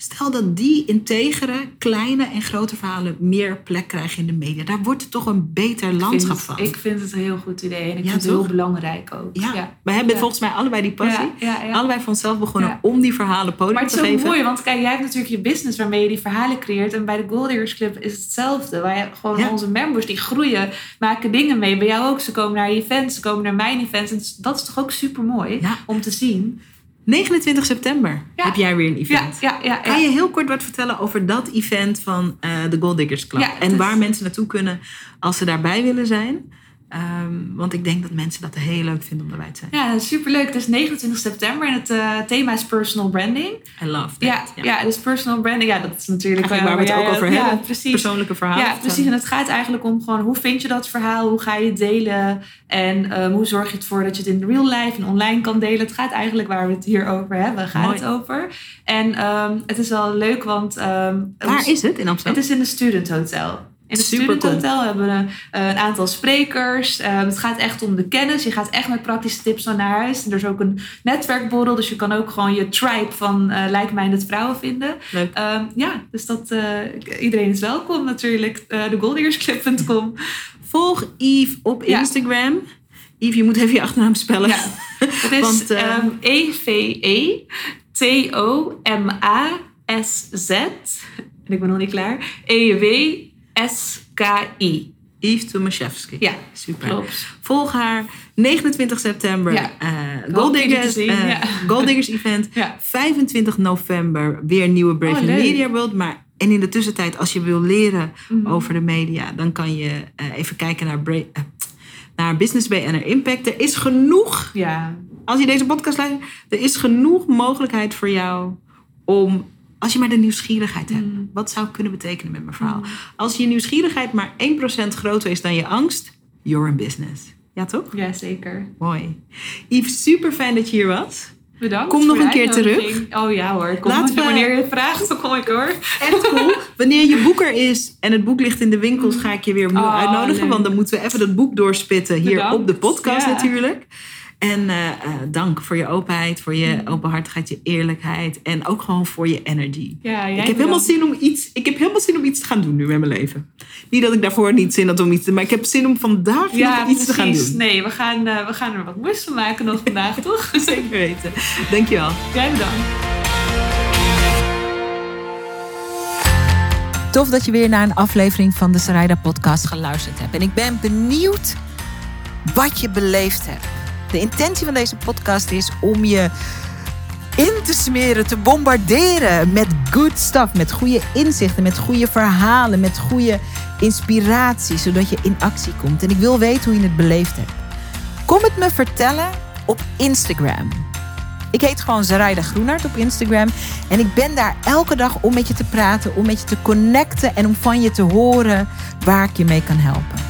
Stel dat die integere, kleine en grote verhalen meer plek krijgen in de media. Daar wordt het toch een beter landschap van. ik vind het een heel goed idee. En ik Ja, vind het heel belangrijk ook. ja. ja. we hebben Ja. volgens mij allebei die passie. Allebei van onszelf begonnen om die verhalen podium Maar het te is zo geven. mooi, want kijk, jij hebt natuurlijk je business waarmee je die verhalen creëert. En bij de Gold Club is hetzelfde. Wij gewoon onze members die groeien, maken dingen mee. Bij jou ook. Ze komen naar je events, ze komen naar mijn events. En dat is toch ook super mooi om te zien. 29 september Ja. heb jij weer een event. ja, ja. ja. Kan je heel kort wat vertellen over dat event van eh, de Gold Diggers Club? En waar mensen naartoe kunnen als ze daarbij willen zijn? Ehm, want ik denk dat mensen dat heel leuk vinden om erbij te zijn. Ja, superleuk. Het is 29 september en het eh, thema is personal branding. I love that. Ja, ja. dus personal branding, ja, dat is natuurlijk Eigenlijk waar we het ook over ja, hebben. precies. Persoonlijke verhalen. Ja, precies. En het gaat eigenlijk om gewoon hoe vind je dat verhaal? Hoe ga je het delen? En ehm, hoe zorg je ervoor dat je het in real life en online kan delen? Het gaat eigenlijk waar we het hier over hebben, gaat Mooi. het over. En ehm, het is wel leuk, want... Waar is het in Amsterdam? het is in de Student Hotel. In het Super Student cool. Hotel hebben we eh, een aantal sprekers. Eh, het gaat echt om de kennis. Je gaat echt met praktische tips naar huis. En er is ook een netwerkborrel. Dus je kan ook gewoon je tribe van eh like-minded vrouwen vinden. Leuk. Ehm, ja, dus dat, iedereen is welkom natuurlijk. Uh, de goldiggersclub.com. Volg Yves op Ja. Instagram. Yves, je moet even je achternaam spellen. Ja, het is Want, eh, ehm, E-V-E-T-O-M-A-S-Z. En ik ben nog niet klaar. E-W-S-K-I. Yves Tomaszewski. Ja, Super. klopt. Volg haar 29 september. Ja. eh, ja. Gold Diggers event. Ja. 25 november weer nieuwe Brave Oh, leuk. Media World. Maar, en in de tussentijd, als je wil leren Mhm. over de media, dan kan je eh, even kijken naar, Bra- naar Business Bay en haar impact. Er is genoeg, Ja, als je deze podcast luistert, er is genoeg mogelijkheid voor jou om, als je maar de nieuwsgierigheid hebt, Mm. wat zou kunnen betekenen met mijn verhaal. Mm. Als je nieuwsgierigheid maar 1% groter is dan je angst, you're in business. Ja, toch? ja zeker. Mooi. Yves, super fijn dat je hier was. Bedankt. Kom nog een keer uitnodiging. Oh ja hoor. Kom Laten we- Wanneer je het vraagt, dan kom ik hoor. Echt cool. Wanneer je boek er is en het boek ligt in de winkels, ga ik je weer opnieuw Oh, uitnodigen. leuk. Want dan moeten we even dat boek doorspitten hier Bedankt. op de podcast Ja. natuurlijk. En eh, eh, dank voor je openheid, voor je Mm. openhartigheid, je eerlijkheid. En ook gewoon voor je energy. Ja, ik, heb helemaal zin om iets, ik heb helemaal zin om iets te gaan doen nu met mijn leven. Niet dat ik daarvoor niet zin had om iets te maar ik heb zin om vandaag Ja, nog iets te gaan precies. doen. Nee, we gaan, eh, we gaan er wat moois van maken nog vandaag, toch? Zeker weten. Dankjewel. Jij bedankt. Tof dat je weer naar een aflevering van de Sarayda podcast geluisterd hebt. En ik ben benieuwd wat je beleefd hebt. De intentie van deze podcast is om je in te smeren, te bombarderen met good stuff. Met goede inzichten, met goede verhalen, met goede inspiratie. Zodat je in actie komt. En ik wil weten hoe je het beleefd hebt. Kom het me vertellen op Instagram. Ik heet gewoon Zaraida Groenart op Instagram. En ik ben daar elke dag om met je te praten, om met je te connecten en om van je te horen waar ik je mee kan helpen.